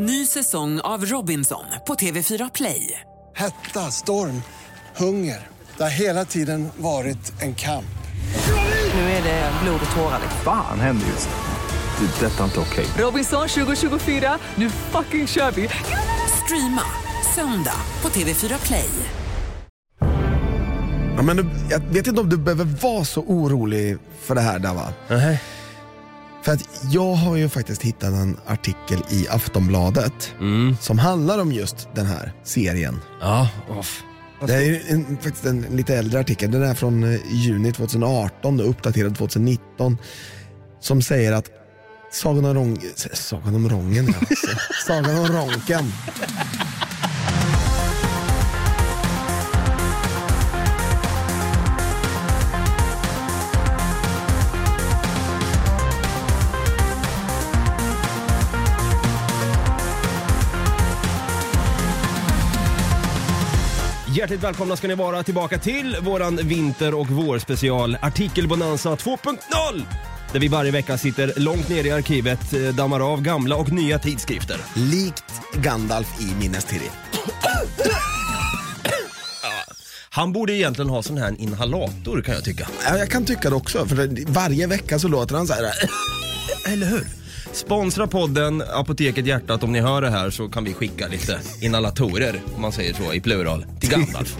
Ny säsong av Robinson på TV4 Play. Hetta, storm, hunger. Det har hela tiden varit en kamp. Nu är det blod och tårar. Fan händer just nu. Det. är Detta är inte okej. Robinson 2024, nu fucking kör vi! Streama söndag på TV4 Play. Ja, men jag vet inte om du behöver vara så orolig för det här Dava. Nej. För att jag har ju faktiskt hittat en artikel i Aftonbladet Mm. som handlar om just den här serien. Ja, off. Det är en, faktiskt en lite äldre artikel, den är från eh, juni 2018 och uppdaterad 2019. Som säger att Sagan om, Rång, Sagan om Rången, ja. Sagan om Ronken. Hjärtligt välkomna ska ni vara tillbaka till våran vinter och vårspecial Artikelbonanza 2.0 där vi varje vecka sitter långt ner i arkivet, eh, dammar av gamla och nya tidskrifter. Likt Gandalf i Minas-Tirith. Han borde egentligen ha sån här inhalator kan jag tycka. Ja, jag kan tycka det också, för det, varje vecka så låter han så här. Eller hur? Sponsra podden Apoteket Hjärtat om ni hör det här så kan vi skicka lite inhalatorer, om man säger så i plural, till Gandalf.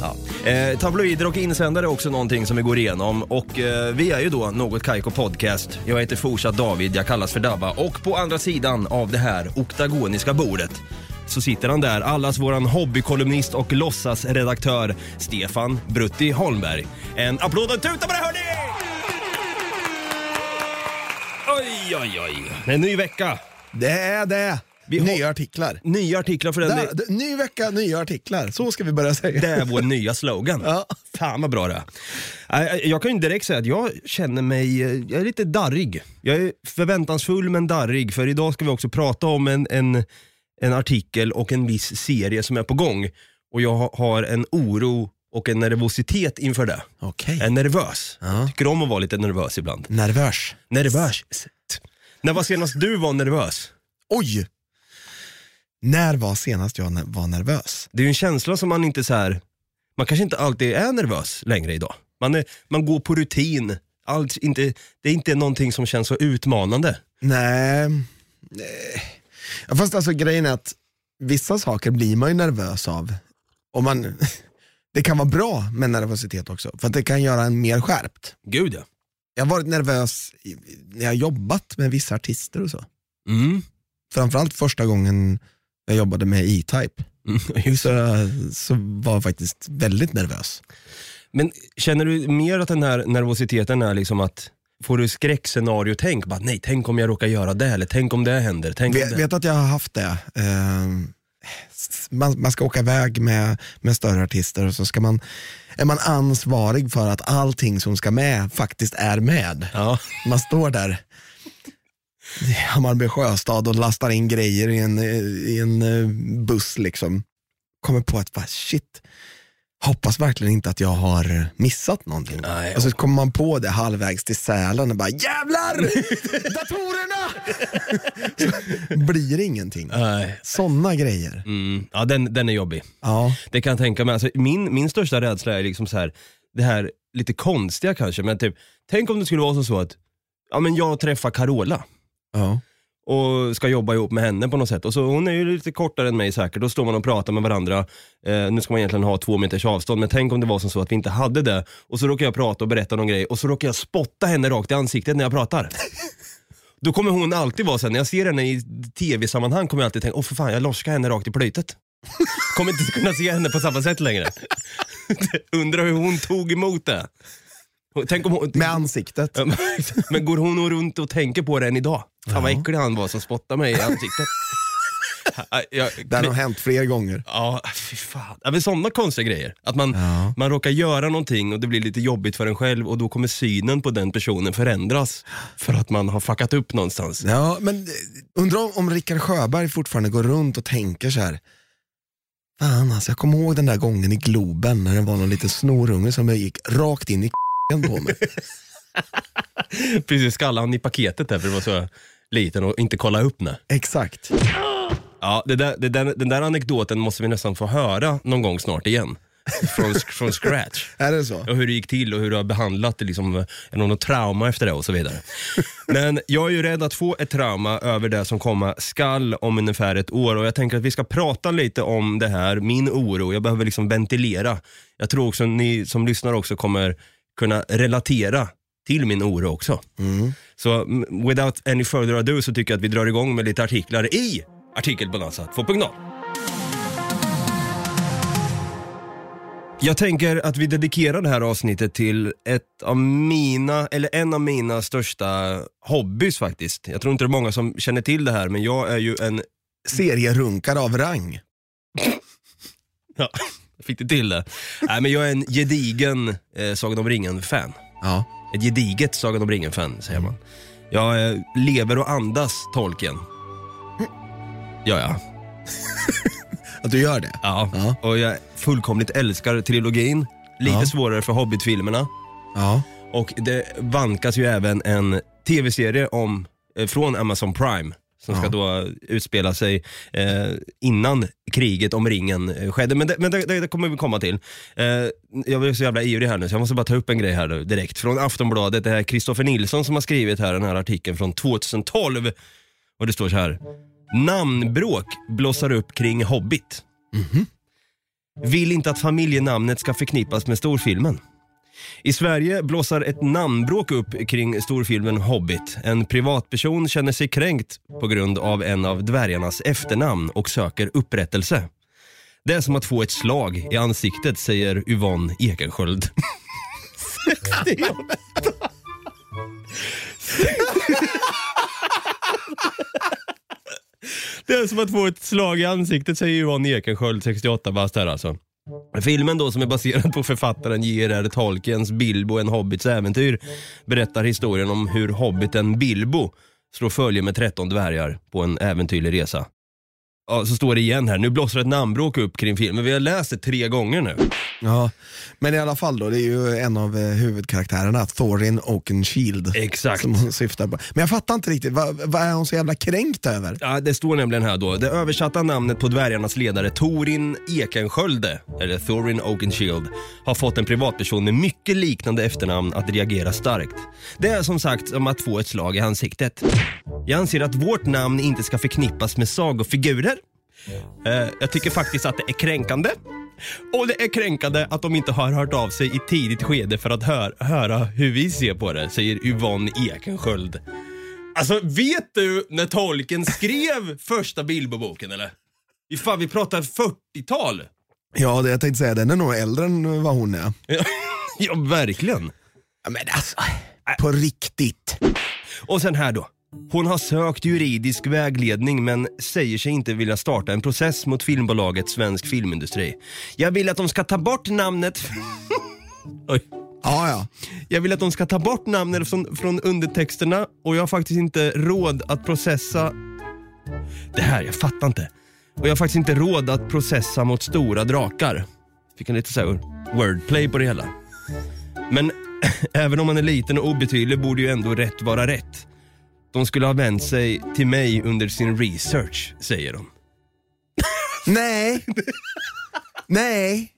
Ja. Eh, tabloider och insändare är också någonting som vi går igenom och eh, vi är ju då Något Kaiko Podcast. Jag heter fortsatt David, jag kallas för Dabba och på andra sidan av det här oktagoniska bordet så sitter han där, allas våran hobbykolumnist och låtsasredaktör Stefan Brutti Holmberg. En applåd och tuta på det hörni! Oj, oj, oj. Det är en ny vecka. Det är det. Vi har- Nya artiklar. Nya artiklar för den. Där, d- ny vecka, nya artiklar. Så ska vi börja säga. Det är vår nya slogan. Ja. Fan vad bra det är. Nej, Jag kan ju direkt säga att jag känner mig, eh, jag är lite darrig. Jag är förväntansfull men darrig för idag ska vi också prata om en, en, en artikel och en viss serie som är på gång. Och jag ha- har en oro och en nervositet inför det. Okej. Jag är nervös. Ja. Tycker om att vara lite nervös ibland. Nervös. Nervös. När var senast du var nervös? Oj! När var senast jag var nervös? Det är ju en känsla som man inte så här. man kanske inte alltid är nervös längre idag. Man, är, man går på rutin, Allt, inte, det är inte någonting som känns så utmanande. Nej. Nej. Ja, fast alltså grejen är att vissa saker blir man ju nervös av. Och man, det kan vara bra med nervositet också, för att det kan göra en mer skärpt. Gud ja. Jag har varit nervös i- när jag har jobbat med vissa artister och så. Mm. Framförallt första gången jag jobbade med E-Type. Mm. Så, så var jag faktiskt väldigt nervös. Men känner du mer att den här nervositeten är liksom att Får du skräckscenario tänk bara nej, tänk om jag råkar göra det eller tänk om det händer. Tänk Vet, det... vet att jag har haft det. Eh, man, man ska åka iväg med, med större artister och så ska man, är man ansvarig för att allting som ska med faktiskt är med. Ja. Man står där i Hammarby sjöstad och lastar in grejer i en, i en eh, buss liksom. Kommer på att bara, shit, hoppas verkligen inte att jag har missat någonting. Nej, och så kommer man på det halvvägs till Sälen och bara jävlar, datorerna! så blir det ingenting. Nej. Sådana grejer. Mm. Ja, den, den är jobbig. Ja. Det kan jag tänka mig. Alltså, min, min största rädsla är liksom så här, det här lite konstiga kanske, men typ, tänk om det skulle vara som så att ja, men jag träffar Carola ja. Och ska jobba ihop med henne på något sätt. Och så, hon är ju lite kortare än mig säkert, då står man och pratar med varandra. Eh, nu ska man egentligen ha två meters avstånd, men tänk om det var som så att vi inte hade det. Och så råkar jag prata och berätta någon grej och så råkar jag spotta henne rakt i ansiktet när jag pratar. Då kommer hon alltid vara sen när jag ser henne i tv-sammanhang kommer jag alltid tänka, åh för fan jag loskar henne rakt i plytet. Kommer inte kunna se henne på samma sätt längre. Undrar hur hon tog emot det. Tänk om hon, Med ansiktet. Men- går hon runt och tänker på det än idag? Fan vad äcklig han var som spottade mig i ansiktet. Jag, Det har nog hänt fler gånger. Ja, fy fan. Ja, men sådana konstiga grejer. Att man, Ja. man råkar göra någonting och det blir lite jobbigt för en själv och då kommer synen på den personen förändras för att man har fuckat upp någonstans. Ja, men eh, undrar om- Rickard Sjöberg fortfarande går runt och tänker så här. Fan alltså, jag kommer ihåg den där gången i Globen när det var någon liten snorunge som gick rakt in i på mig. Precis, skallade han i paketet där för det var så liten och inte kolla upp när. Exakt. Ja, det där, det där, den där anekdoten måste vi nästan få höra någon gång snart igen. Från, från scratch. Är det så? Och hur det gick till och hur du har behandlat det, liksom, är det något trauma efter det och så vidare. Men jag är ju rädd att få ett trauma över det som komma skall om ungefär ett år och jag tänker att vi ska prata lite om det här, min oro, jag behöver liksom ventilera. Jag tror också ni som lyssnar också kommer kunna relatera till min oro också. Så without any further ado så tycker jag att vi drar igång med lite artiklar i Artikelbonanza 2.0. Jag tänker att vi dedikerar det här avsnittet till ett av mina, eller en av mina största hobbys faktiskt. Jag tror inte det är många som känner till det här, men jag är ju en, Serierunkare av rang. ja, jag fick det till det. Nej men jag är en gedigen eh, Sagan om ringen-fan. Ja. Ett gediget Sagan om ringen-fan säger man. Jag eh, lever och andas Tolkien. Ja, ja. Att du gör det? ja. Ja. Och jag fullkomligt älskar trilogin. Lite Ja. svårare för Hobbit-filmerna. Ja. Och det vankas ju även en tv-serie om, eh, från Amazon Prime som ska då utspela sig eh, innan kriget om ringen eh, skedde. Men, det, men det, det, det kommer vi komma till. Eh, jag blir så jävla ivrig här nu så jag måste bara ta upp en grej här nu, direkt. Från Aftonbladet, det är Kristoffer Nilsson som har skrivit här den här artikeln från 2012. Och det står så här. Namnbråk blossar upp kring Hobbit. Vill inte att familjenamnet ska förknippas med storfilmen. I Sverige blåser ett namnbråk upp kring storfilmen Hobbit. En privatperson känner sig kränkt på grund av en av dvärgarnas efternamn och söker upprättelse. Det är som att få ett slag i ansiktet, säger Yvonne Ekensköld. Det är som att få ett slag i ansiktet, säger Yvonne Ekensköld, 68 bast här alltså. Filmen då som är baserad på författaren J.R.R. Tolkiens Bilbo, en hobbits äventyr, berättar historien om hur hobbiten Bilbo slår följe med 13 dvärgar på en äventyrlig resa. Ja, så står det igen här, nu blossar ett namnbråk upp kring filmen. Vi har läst det tre gånger nu ja. Men i alla fall då, det är ju en av eh, huvudkaraktärerna, Thorin Oakenshield. Exakt. Som hon syftar på. Men jag fattar inte riktigt, vad, vad är hon så jävla kränkt över? Ja, det står nämligen här då. Det översatta namnet på dvärgarnas ledare Torin Ekenskölde, eller Thorin Oakenshield, har fått en privatperson med mycket liknande efternamn att reagera starkt. Det är som sagt som att få ett slag i ansiktet. Jag anser att vårt namn inte ska förknippas med sagofigurer. Eh, jag tycker faktiskt att det är kränkande. Och det är kränkande att de inte har hört av sig i tidigt skede för att hör, höra hur vi ser på det, säger Yvonne Ekensköld. Alltså vet du när Tolkien skrev första Bilbo-boken eller? Fan, vi pratar 40-tal. Ja, det jag tänkte säga, den är nog äldre än vad hon är. ja, verkligen. Ja, men alltså, på riktigt. Och sen här då. Hon har sökt juridisk vägledning men säger sig inte vilja starta en process mot filmbolaget Svensk Filmindustri. Jag vill att de ska ta bort namnet... Oj. Ja, ja. Jag vill att de ska ta bort namnet från, från undertexterna och jag har faktiskt inte råd att processa... Det här, jag fattar inte. Och jag har faktiskt inte råd att processa mot stora drakar. Fick en lite så wordplay på det hela. Men även om man är liten och obetydlig borde ju ändå rätt vara rätt. De skulle ha vänt sig till mig under sin research, säger de. Nej. Nej.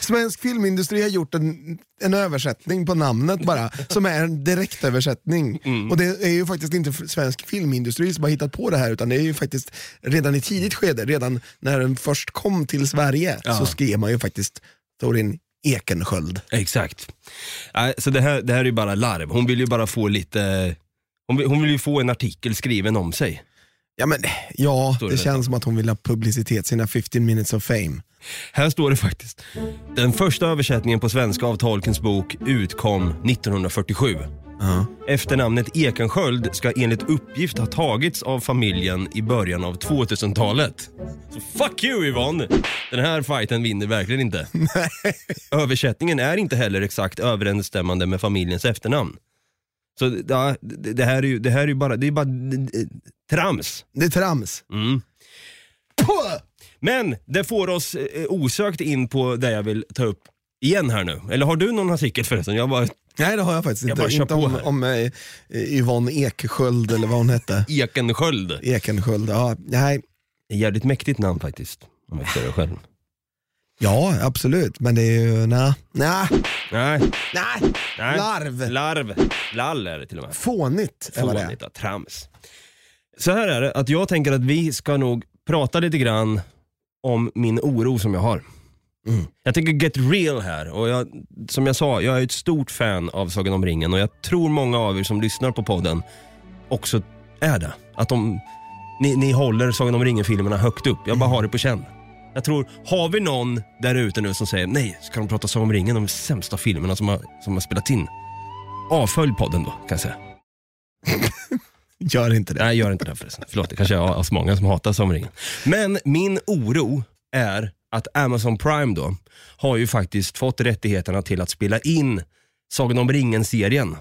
Svensk filmindustri har gjort en, en översättning på namnet bara, som är en direktöversättning. Och det är ju faktiskt inte svensk filmindustri som har hittat på det här, utan det är ju faktiskt redan i tidigt skede, redan när den först kom till Sverige, Ja. så skrev man ju faktiskt Thorin Ekensköld. Exakt. Nej, Så det här, det här är ju bara larv. Hon vill ju bara få lite... Hon vill, hon vill ju få en artikel skriven om sig. Ja, men, ja det det känns som att hon vill ha publicitet, sina 15 minutes of fame. Här står det faktiskt. Den första översättningen på svenska av Tolkiens bok utkom 1947. Ja. Efternamnet Ekensköld ska enligt uppgift ha tagits av familjen i början av 2000-talet. Så fuck you Yvonne! Den här fighten vinner verkligen inte. Översättningen är inte heller exakt överensstämmande med familjens efternamn. Så ja, det, här är ju, det här är ju bara, det är bara trams. Det är trams. Mm. Men det får oss eh, osökt in på det jag vill ta upp igen här nu. Eller har du någon artikel förresten? Jag bara, Nej det har jag faktiskt Jag inte. inte på om, här. om eh, Yvonne Eksköld eller vad hon hette. Ekensköld. Ekensköld, ja. Nej. Jävligt mäktigt namn faktiskt, om jag säger det själv. Ja, absolut. Men det är ju, nej, nej, Nej, nej, nej. larv. Larv. Lall är det till och med. Fånigt är vad det är. Fånigt, ja, trams. Så här är det, att jag tänker att vi ska nog prata lite grann om min oro som jag har. Mm. Jag tänker get real här och jag, som jag sa, jag är ett stort fan av Sagan om ringen och jag tror många av er som lyssnar på podden också är det. Att de, ni, ni håller Sagan om ringen-filmerna högt upp. Jag bara har det på känn. Jag tror, har vi någon där ute nu som säger nej, ska de prata Sagan om ringen, de sämsta filmerna som har, som har spelats in? Avfölj podden då, kan jag säga. Gör inte det. Nej, gör inte det förresten. Förlåt, det kanske är av många som hatar Sagan om ringen. Men min oro är att Amazon Prime då har ju faktiskt fått rättigheterna till att spela in Sagan om ringen-serien.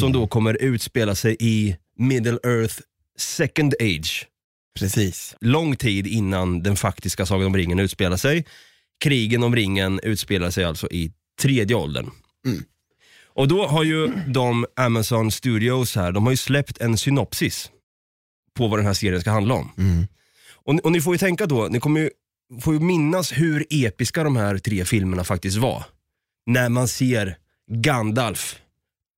Som då kommer utspela sig i Middle Earth Second Age. Precis. Lång tid innan den faktiska Sagan om ringen utspelar sig. Krigen om ringen utspelar sig alltså i tredje åldern. Och då har ju de Amazon Studios här, de har ju släppt en synopsis på vad den här serien ska handla om. Mm. Och, och ni får ju tänka då, ni kommer ju, får ju minnas hur episka de här tre filmerna faktiskt var. När man ser Gandalf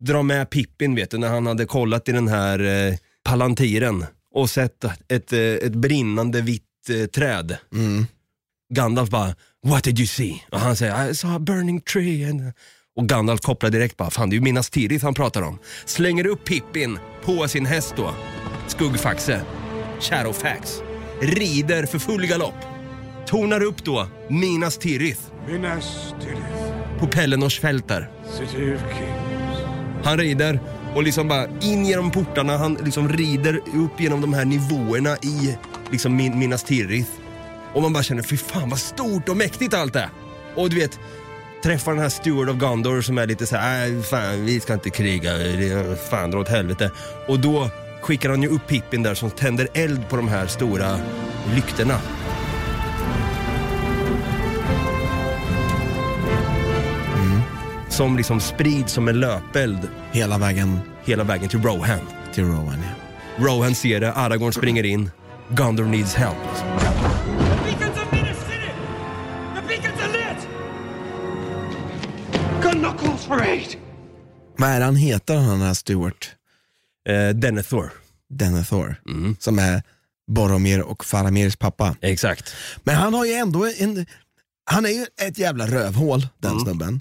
dra med Pippin vet du, när han hade kollat i den här eh, palantiren och sett ett, eh, ett brinnande vitt eh, träd. Mm. Gandalf bara, what did you see? Och han säger, I saw a burning tree. And... Och Gandalf kopplar direkt bara, fan det är ju Minas Tirith han pratar om. Slänger upp Pippin på sin häst då, Skuggfaxe, Shadowfax. Rider för full galopp. Tonar upp då Minas Tirith Minas Tirith, på Pelennors fält där. city of kings. Han rider och liksom bara in genom portarna, han liksom rider upp genom de här nivåerna i liksom Min- Minas Tirith. Och man bara känner, fy fan vad stort och mäktigt allt är. Och du vet, träffar den här Steward of Gondor som är lite så här, äh, fan vi ska inte kriga, fan dra åt helvete. Och då skickar han ju upp Pippin där som tänder eld på de här stora lyktorna. Som liksom sprids som en löpeld Hela vägen hela vägen till Rohan. till Rowan. Ja. Rohan ser det, Aragorn springer in. Gondor needs help. Beacons of Minas City! The beacons are lit! Gun knuckles for aid! Vad är han heter han här Stuart? Eh, Denethor. Denethor. Som är Boromir och Faramirs pappa. Exakt. Men han har ju ändå en, han är ju ett jävla rövhål den snubben.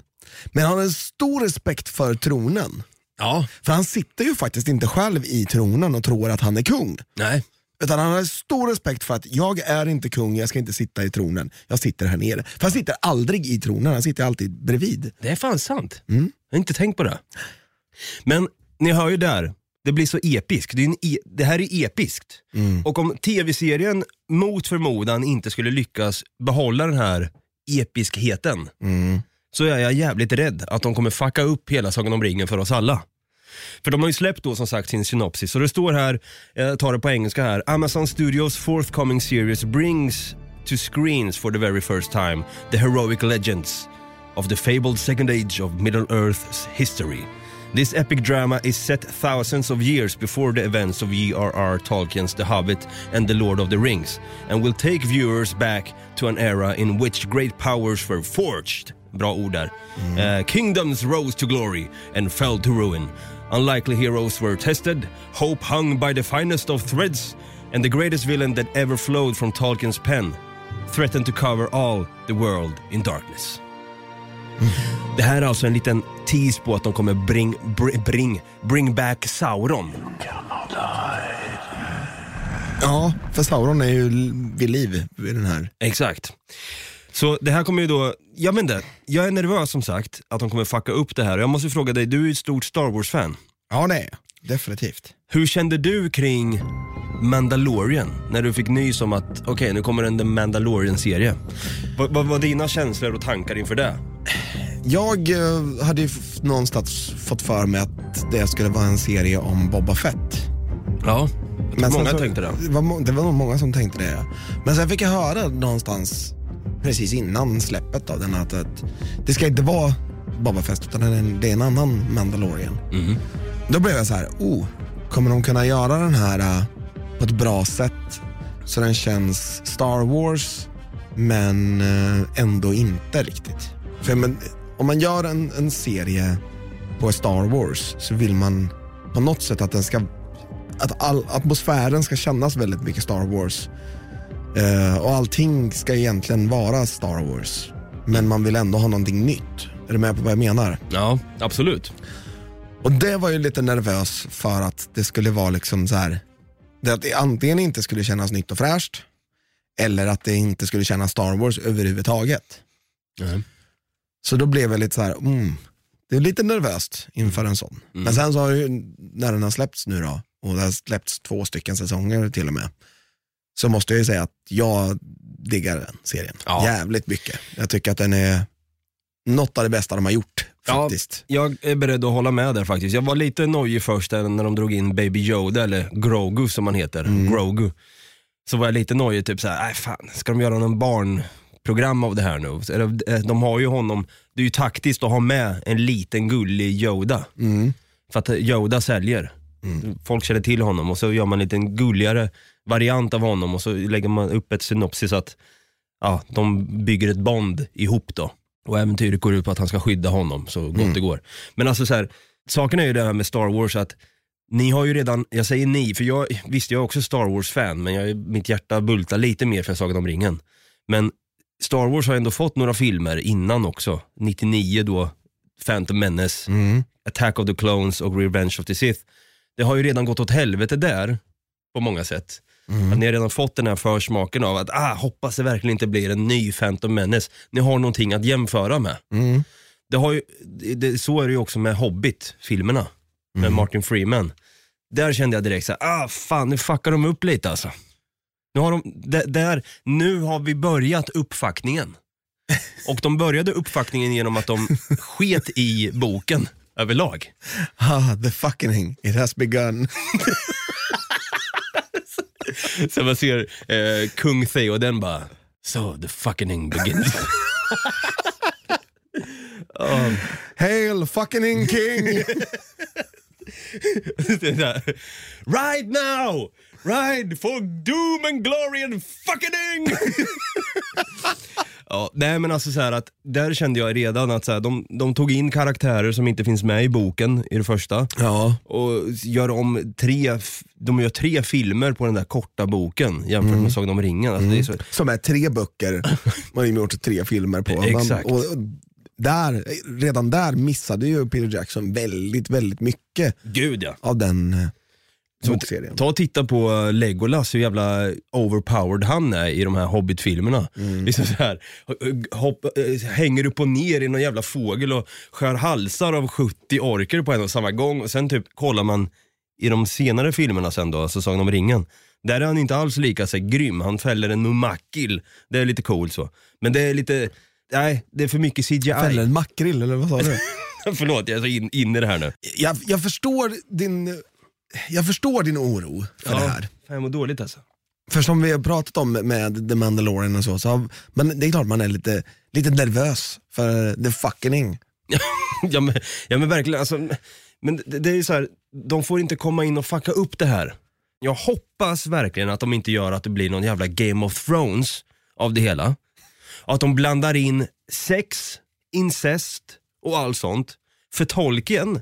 Men han har en stor respekt för tronen. Ja. För han sitter ju faktiskt inte själv i tronen och tror att han är kung. Nej. Utan han har stor respekt för att jag är inte kung, jag ska inte sitta i tronen. Jag sitter här nere. För han sitter aldrig i tronen, han sitter alltid bredvid. Det är fan sant. Jag har inte tänkt på det. Men ni hör ju där, det blir så episkt. Det, är e- det här är episkt. Och om tv-serien mot förmodan inte skulle lyckas behålla den här episkheten så är jag jävligt rädd att de kommer fucka upp hela Sagan om ringen för oss alla. För de har ju släppt då som sagt sin synopsis och det står här, jag tar det på engelska här, Amazon Studios forthcoming series brings to screens for the very first time the heroic legends of the fabled second age of Middle Earth's history. This epic drama is set thousands of years before the events of J.R.R. Tolkien's The Hobbit and The Lord of the Rings and will take viewers back to an era in which great powers were forged. Bra ord där. Uh, kingdoms rose to glory and fell to ruin. Unlikely heroes were tested, hope hung by the finest of threads, and the greatest villain that ever flowed from Tolkien's pen threatened to cover all the world in darkness. Det här är alltså en liten tease på att de kommer bring, bring, bring, bring back Sauron. Ja, för Sauron är ju vid liv vid den här. Exakt. Så det här kommer ju då, jag vet inte, jag är nervös som sagt att de kommer fucka upp det här. Jag måste fråga dig, du är ju ett stort Star Wars-fan. Ja det är jag. definitivt. Hur kände du kring Mandalorian när du fick nys om att okej nu kommer en The Mandalorian-serie? Vad vad var dina känslor och tankar inför det? Jag eh, hade ju f- någonstans fått för mig att det skulle vara en serie om Boba Fett. Ja, jag tror sen många så- tänkte det. Det var, må- det var nog många som tänkte det. Ja. Men sen fick jag höra någonstans precis innan släppet av den att, att det ska inte vara Boba Fett utan det är en, annan Mandalorian. Mhm. Då blev jag så här, oh, kommer de kunna göra den här eh, på ett bra sätt så den känns Star Wars men eh, ändå inte riktigt. För men, om man gör en, en serie på Star Wars så vill man på något sätt att den ska att all, atmosfären ska kännas väldigt mycket Star Wars. Eh, och allting ska egentligen vara Star Wars. Men man vill ändå ha någonting nytt. Är du med på vad jag menar? Ja, absolut. Och det var ju lite nervös för att det skulle vara liksom så här. Det att det antingen inte skulle kännas nytt och fräscht. Eller att det inte skulle kännas Star Wars överhuvudtaget. Så då blev jag lite så här, mm, det är lite nervöst inför en sån. Men sen så har ju, när den har släppts nu då, och det har släppts två stycken säsonger till och med, så måste jag ju säga att jag diggar den serien Ja. jävligt mycket. Jag tycker att den är något av det bästa de har gjort faktiskt. Ja, jag är beredd att hålla med där faktiskt. Jag var lite nojig först när de drog in Baby Yoda, eller Grogu som han heter. Grogu. Så var jag lite nojig, typ såhär, nej fan, ska de göra någon barnprogram av det här nu? Eh, De har ju honom, det är ju taktiskt att ha med en liten gullig Yoda. För att Yoda säljer. Folk känner till honom och så gör man en liten gulligare variant av honom och så lägger man upp ett synopsis att ja, de bygger ett bond ihop då. Och äventyret går ut på att han ska skydda honom så gott det går. Men alltså så här, saken är ju det här med Star Wars att ni har ju redan, jag säger ni, för jag, visst jag är också Star Wars-fan, men jag, mitt hjärta bultar lite mer för Sagan om ringen. Men Star Wars har ändå fått några filmer innan också. 99 då, Phantom Menace, Attack of the Clones och Revenge of the Sith. Det har ju redan gått åt helvete där, på många sätt. Att ni har redan fått den här försmaken av att, ah, hoppas det verkligen inte blir en ny Phantom Menace. Ni har någonting att jämföra med. Det har ju, det, så är det ju också med Hobbit-filmerna, med Martin Freeman. Där kände jag direkt såhär, ah fan nu fuckar de upp lite alltså. Nu har, de, där, nu har vi börjat uppfackningen. Och de började uppfackningen genom att de sket i boken överlag. Ah, the fucking it has begun. Så man ser eh, kung Theoden bara, so the fucking begins. Hail fucking king! Ride now! Ride for doom and glory and fucking Ja, nej men alltså så här att där kände jag redan att så här, de, de tog in karaktärer som inte finns med i boken i det första. ja. Och gör om tre, de gör tre filmer på den där korta boken jämfört med Sagan om ringen. Alltså det är så, Som är tre böcker, man har gjort tre filmer på. Exakt. och, och där, redan där missade ju Peter Jackson väldigt, väldigt mycket gud ja. av den eh, bokserien. Ta och titta på Legolas, hur jävla overpowered han är i de här Hobbit-filmerna. Liksom så här, hopp, eh, hänger upp och ner i någon jävla fågel och skär halsar av 70 orker på en och samma gång. Och sen typ kollar man i de senare filmerna sen då, alltså Sagan om ringen. Där är han inte alls lika så här, grym, han fäller en mumakil. Det är lite coolt så. Men det är lite, nej det är för mycket CGI. Fäller en makrill eller vad sa du? Förlåt, jag är så in, in i det här nu. jag, jag, förstår din, jag förstår din oro för det här. Fan, jag mår dåligt alltså. För som vi har pratat om med The Mandalorian och så, så men det är klart man är lite, lite nervös för the fucking ja, men, ja men verkligen, alltså, men det, det är ju så här, de får inte komma in och fucka upp det här. Jag hoppas verkligen att de inte gör att det blir någon jävla Game of Thrones av det hela. Att de blandar in sex, incest och allt sånt. För Tolkien,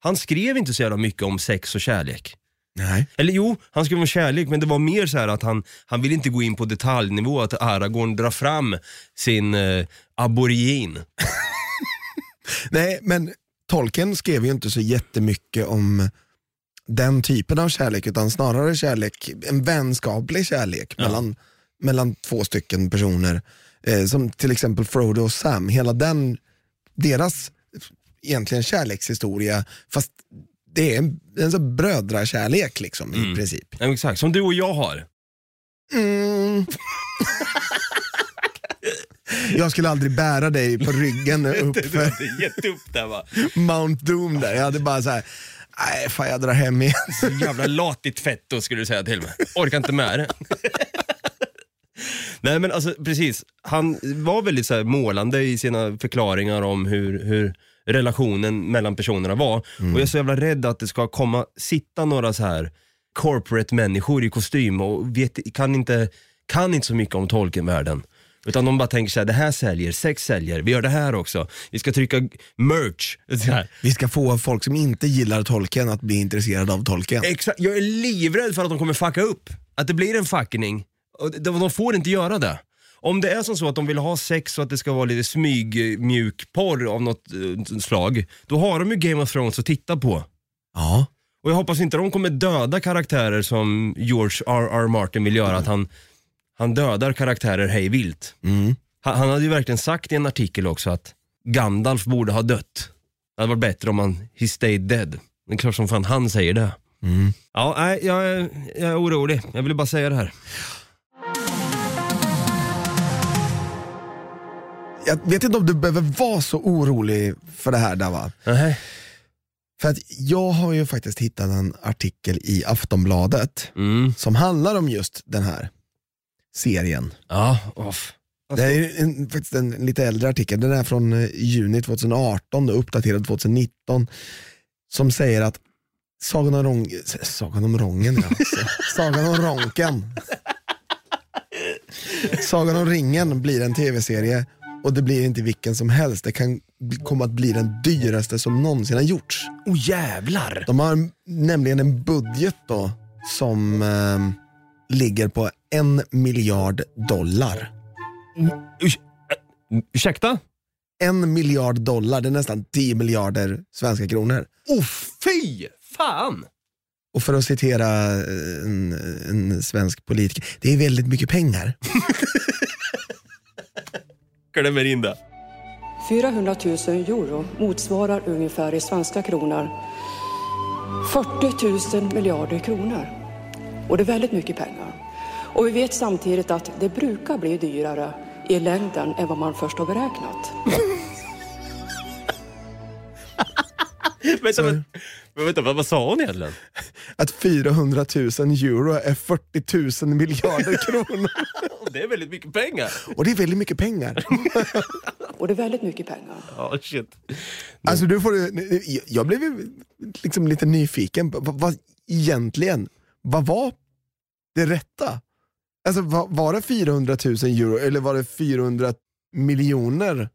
han skrev inte så jävla mycket om sex och kärlek. Nej. Eller jo, han skrev om kärlek men det var mer så här att han, han vill inte gå in på detaljnivå, att Aragorn drar fram sin eh, aborigin. Nej, men Tolkien skrev ju inte så jättemycket om den typen av kärlek, utan snarare kärlek, en vänskaplig kärlek mellan, mellan två stycken personer. Eh, som till exempel Frodo och Sam, hela den, deras egentligen kärlekshistoria, fast det är en, en sån brödrakärlek liksom i princip. Ja, exakt, som du och jag har. Mm. Jag skulle aldrig bära dig på ryggen upp för Gett upp där va. Mount Doom där. Jag hade bara så här, nej fan jag drar hem igen. Så jävla latigt fetto skulle du säga till mig. Orkar inte med det. Nej men alltså precis, han var väldigt så målande i sina förklaringar om hur, hur relationen mellan personerna var. Och jag är så jävla rädd att det ska komma, sitta några så här corporate-människor i kostym och vet, kan, inte, kan inte så mycket om Tolkien-världen. Utan de bara tänker så här, det här säljer, sex säljer, vi gör det här också. Vi ska trycka merch. Vi ska få folk som inte gillar Tolkien att bli intresserade av Tolkien. Exakt, jag är livrädd för att de kommer fucka upp. Att det blir en fuckning. Och de, de får inte göra det. Om det är som så att de vill ha sex och att det ska vara lite smygmjukporr av något eh, slag, då har de ju Game of Thrones att titta på. Ja. Och jag hoppas inte de kommer döda karaktärer som George R.R. Martin vill göra, att han, han dödar karaktärer hej vilt. Mm. Han, han hade ju verkligen sagt i en artikel också att Gandalf borde ha dött. Det hade varit bättre om han, he stayed dead. Det är klart som fan han säger det. Mm. Ja, nej, jag, är, jag är orolig. Jag ville bara säga det här. Jag vet inte om du behöver vara så orolig för det här Dava. Nej. För att jag har ju faktiskt hittat en artikel i Aftonbladet Mm. som handlar om just den här serien. Ja, off. Det är en, faktiskt en lite äldre artikel, den är från eh, juni 2018 och uppdaterad 2019. Som säger att Sagan om, Rång, Sagan om Rången, ja. Sagan om Ronken. Sagan om ringen blir en tv-serie och det blir inte vilken som helst. Det kan komma att bli den dyraste som någonsin har gjorts. Oh jävlar! De har nämligen en budget då som eh, ligger på en miljard dollar. Äh, ursäkta? En miljard dollar, det är nästan 10 miljarder svenska kronor. Oh fy fan! Och för att citera eh, en, en svensk politiker, det är väldigt mycket pengar. Klämmer in det. 400 000 euro motsvarar ungefär i svenska kronor 40 000 miljarder kronor. Och det är väldigt mycket pengar. Och vi vet samtidigt att det brukar bli dyrare i längden än vad man först har beräknat. Vänta, men, men vänta, vad, vad sa hon egentligen? Att 400 000 euro är 40 000 miljarder kronor. Det är väldigt mycket pengar. Och det är väldigt mycket pengar. Och det är väldigt mycket pengar. Ja, shit. Alltså du får, jag blev ju liksom lite nyfiken. Vad, vad, egentligen, vad var det rätta? Alltså var, var det 400 000 euro eller var det 400 miljoner?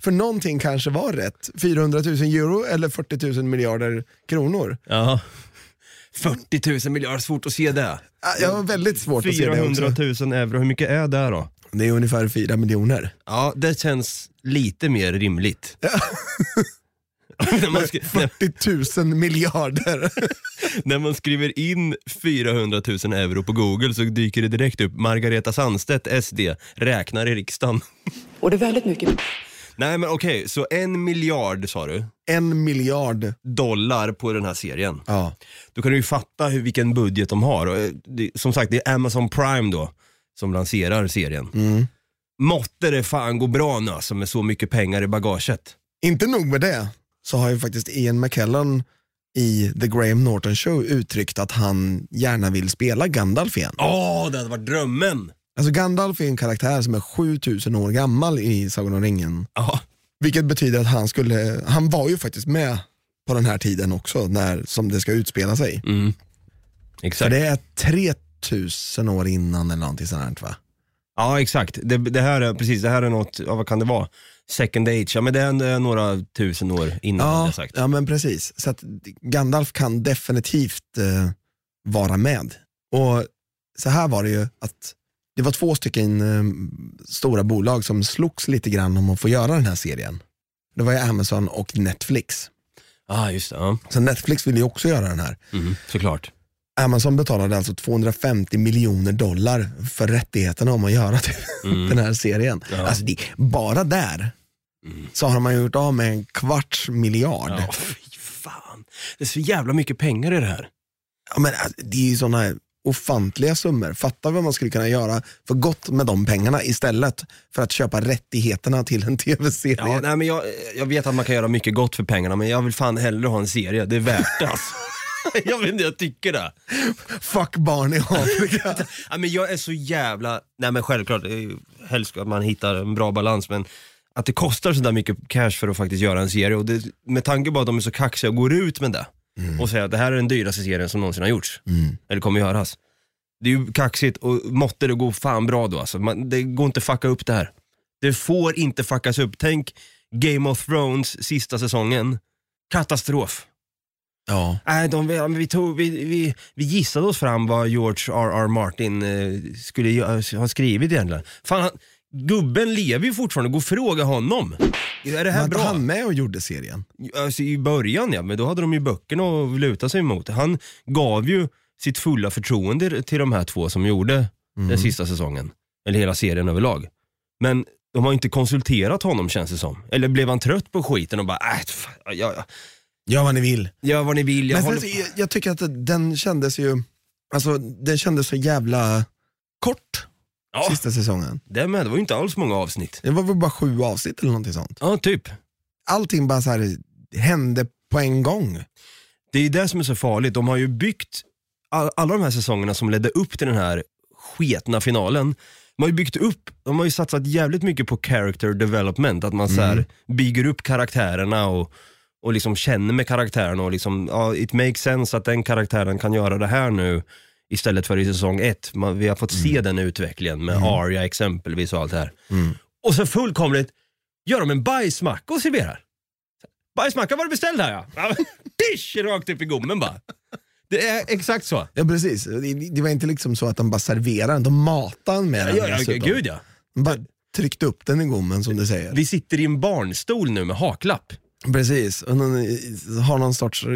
För någonting kanske var rätt. 400 000 euro eller 40 000 miljarder kronor. Ja. 40 000 miljarder, svårt att se det. Jag har väldigt svårt att se det 400 också. 000 euro, hur mycket är det då? Det är ungefär 4 miljoner. Ja, det känns lite mer rimligt. när, man skri- när, 40 000 miljarder. när man skriver in 400 000 euro på google så dyker det direkt upp Margareta Sandstedt, SD, räknar i riksdagen. Och det är väldigt mycket Nej men okej, så en miljard sa du, en miljard. dollar på den här serien. Ja. Då kan du ju fatta hur, vilken budget de har. Och, eh, det, som sagt, det är Amazon Prime då som lanserar serien. Mm. Måtte det fan gå bra nu alltså med så mycket pengar i bagaget. Inte nog med det, så har ju faktiskt Ian McKellen i The Graham Norton Show uttryckt att han gärna vill spela Gandalf igen. Åh, det hade varit drömmen! Alltså Gandalf är en karaktär som är 7000 år gammal i Sagan om ringen. Ja, Vilket betyder att han skulle, han var ju faktiskt med på den här tiden också, när, som det ska utspela sig. mm. För exakt. det är 3000 år innan eller någonting sånt här, va? Ja, exakt. Det, det här är precis, det här är något, ja, vad kan det vara? Second age, ja men det är, det är några tusen år innan Ja, sagt. ja men precis. Så att Gandalf kan definitivt eh, vara med. Och så här var det ju att det var två stycken eh, stora bolag som slogs lite grann om att få göra den här serien. Det var ju Amazon och Netflix. Ja, ah, just det. Ja. Så Netflix ville ju också göra den här. Mm, såklart. Amazon betalade alltså 250 miljoner dollar för rättigheterna om att göra typ, den här serien. Ja. Alltså det, bara där så har man gjort av med en kvarts miljard. Ja, fy fan. Det är så jävla mycket pengar i det här. Ja, men alltså, det är ju sådana ofantliga summor. Fatta vad man skulle kunna göra för gott med de pengarna istället för att köpa rättigheterna till en tv-serie. Ja, nej, men jag, jag vet att man kan göra mycket gott för pengarna, men jag vill fan hellre ha en serie. Det är värt det alltså. Jag vet inte, jag tycker det. Fuck barn i Afrika. Ja, men jag är så jävla, nej men självklart, ju helst att man hittar en bra balans, men att det kostar sådär mycket cash för att faktiskt göra en serie och det, med tanke på att de är så kaxiga och går ut med det. Och säga att det här är den dyraste serien som någonsin har gjorts. Eller kommer göras. Det är ju kaxigt och måtte det gå fan bra då alltså. Man, det går inte att fucka upp det här. Det får inte fuckas upp. Tänk Game of Thrones sista säsongen. Katastrof. Ja. Nej, de, vi, tog, vi, vi, vi gissade oss fram vad George R.R. Martin eh, skulle ha skrivit egentligen. Fan, han, gubben lever ju fortfarande, gå och fråga honom. Är det här bra? han med och gjorde serien? Alltså, I början ja, men då hade de ju böckerna att luta sig emot. Han gav ju sitt fulla förtroende till de här två som gjorde den sista säsongen. Eller hela serien överlag. Men de har inte konsulterat honom känns det som. Eller blev han trött på skiten och bara, äh, fan, ja, ja, Gör vad ni vill. gör vad ni vill. Jag Men håller... sen, jag, jag tycker att den kändes ju, alltså den kändes så jävla kort Ja. sista säsongen. Det med, det var ju inte alls många avsnitt. Det var väl bara sju avsnitt eller någonting sånt. Ja, typ. Allting bara så här hände på en gång. Det är det som är så farligt. De har ju byggt all, alla de här säsongerna som ledde upp till den här sketna finalen. De har ju byggt upp, de har ju satsat jävligt mycket på character development. Att man så här, bygger upp karaktärerna och, och liksom känner med karaktärerna och liksom, ja, it makes sense att den karaktären kan göra det här nu istället för i säsong ett. Man, vi har fått se den utvecklingen med Arya exempelvis och allt det här. Och så fullkomligt gör de en bajsmacka och serverar. Bajsmacka var du beställd här ja. Dish, rakt upp i gommen bara. Det är exakt så. Ja precis, det, det var inte liksom så att de bara serverade den, de matade den med den Ja, gud ja. De bara tryckte upp den i gommen som du säger. Vi sitter i en barnstol nu med haklapp. Precis, och någon, har någon sorts eh,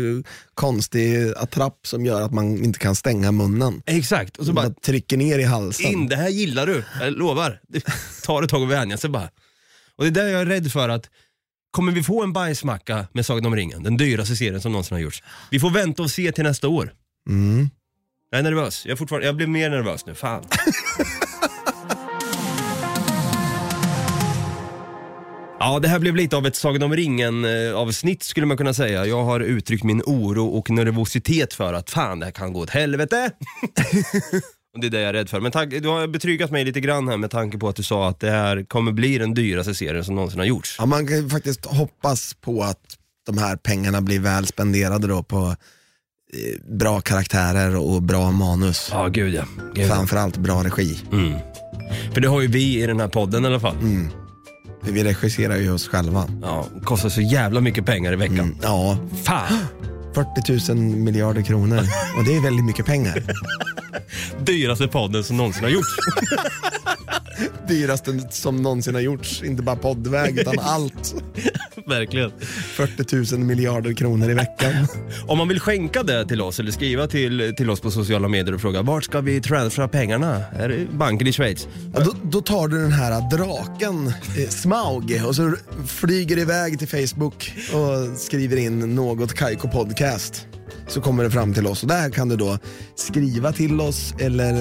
konstig attrapp som gör att man inte kan stänga munnen. Exakt. Och så bara, trycker ner i halsen. in, det här gillar du. Jag lovar. Det tar ett tag att vänja sig bara. Och det är där jag är rädd för att Kommer vi få en bajsmacka med Sagan om ringen? Den dyraste serien som någonsin har gjorts. Vi får vänta och se till nästa år. Mm. Jag är nervös. Jag, är fortfarande, jag blir mer nervös nu. Fan. Ja, det här blev lite av ett Sagan om ringen-avsnitt skulle man kunna säga. Jag har uttryckt min oro och nervositet för att fan, det här kan gå åt helvete. och det är det jag är rädd för. Men tack, du har betryggat mig lite grann här med tanke på att du sa att det här kommer bli den dyraste serien som någonsin har gjorts. Ja, man kan ju faktiskt hoppas på att de här pengarna blir väl spenderade då på eh, bra karaktärer och bra manus. Ja, gud ja. Gud. Framförallt bra regi. Mm. För det har ju vi i den här podden i alla fall. För Vi regisserar ju oss själva. Ja, kostar så jävla mycket pengar i veckan. Mm, ja, Fan! 40 000 miljarder kronor och det är väldigt mycket pengar. Dyraste podden som någonsin har gjorts. Dyraste som någonsin har gjorts, inte bara poddväg utan allt. Verkligen. 40 000 miljarder kronor i veckan. Om man vill skänka det till oss eller skriva till, till oss på sociala medier och fråga vart ska vi transfera pengarna? Är det banken i Schweiz? Ja, då, då tar du den här draken, eh, Smaug, och så flyger iväg till Facebook och skriver in något Kaiko podcast. Så kommer det fram till oss och där kan du då skriva till oss eller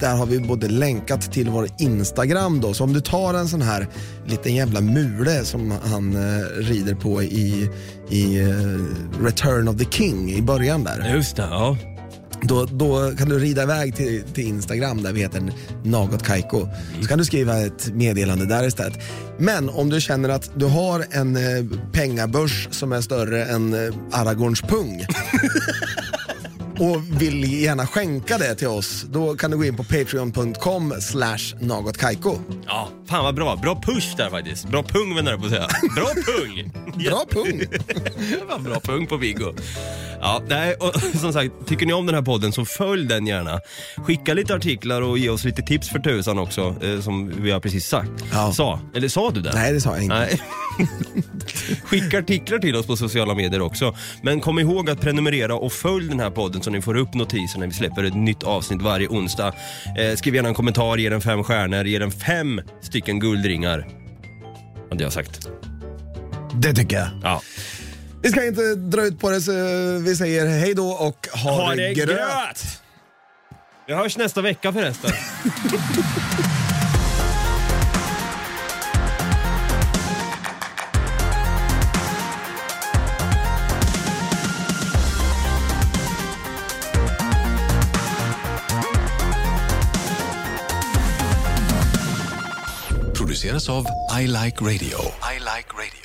där har vi både länkat till vår Instagram då. Så om du tar en sån här liten jävla mule som han eh, rider på i, i eh, Return of the King i början där. Just det, ja. Då, då kan du rida iväg till, till Instagram där vi heter Något Kaiko. Så kan du skriva ett meddelande där istället. Men om du känner att du har en eh, pengabörs som är större än eh, Aragorns pung och vill gärna skänka det till oss, då kan du gå in på patreon.com slash nagotkaiko. Ja, fan vad bra. Bra push där faktiskt. Bra pung menar jag på att säga. Bra pung! Bra pung! Vad bra pung på Viggo. Ja, nej, och som sagt, tycker ni om den här podden så följ den gärna. Skicka lite artiklar och ge oss lite tips för tusan också, eh, som vi har precis sagt. Ja. Sa, eller sa du det? Nej, det sa jag inte. Nej. Skicka artiklar till oss på sociala medier också. Men kom ihåg att prenumerera och följ den här podden så ni får upp notiser när vi släpper ett nytt avsnitt varje onsdag. Eh, skriv gärna en kommentar, ge den fem stjärnor, ge den fem stycken guldringar. Hade jag sagt. Det tycker jag. Ja. Vi ska inte dra ut på det så vi säger hej då och ha, Ha det gröt. gröt! Vi hörs nästa vecka förresten. produceras av I Like Radio. I like radio.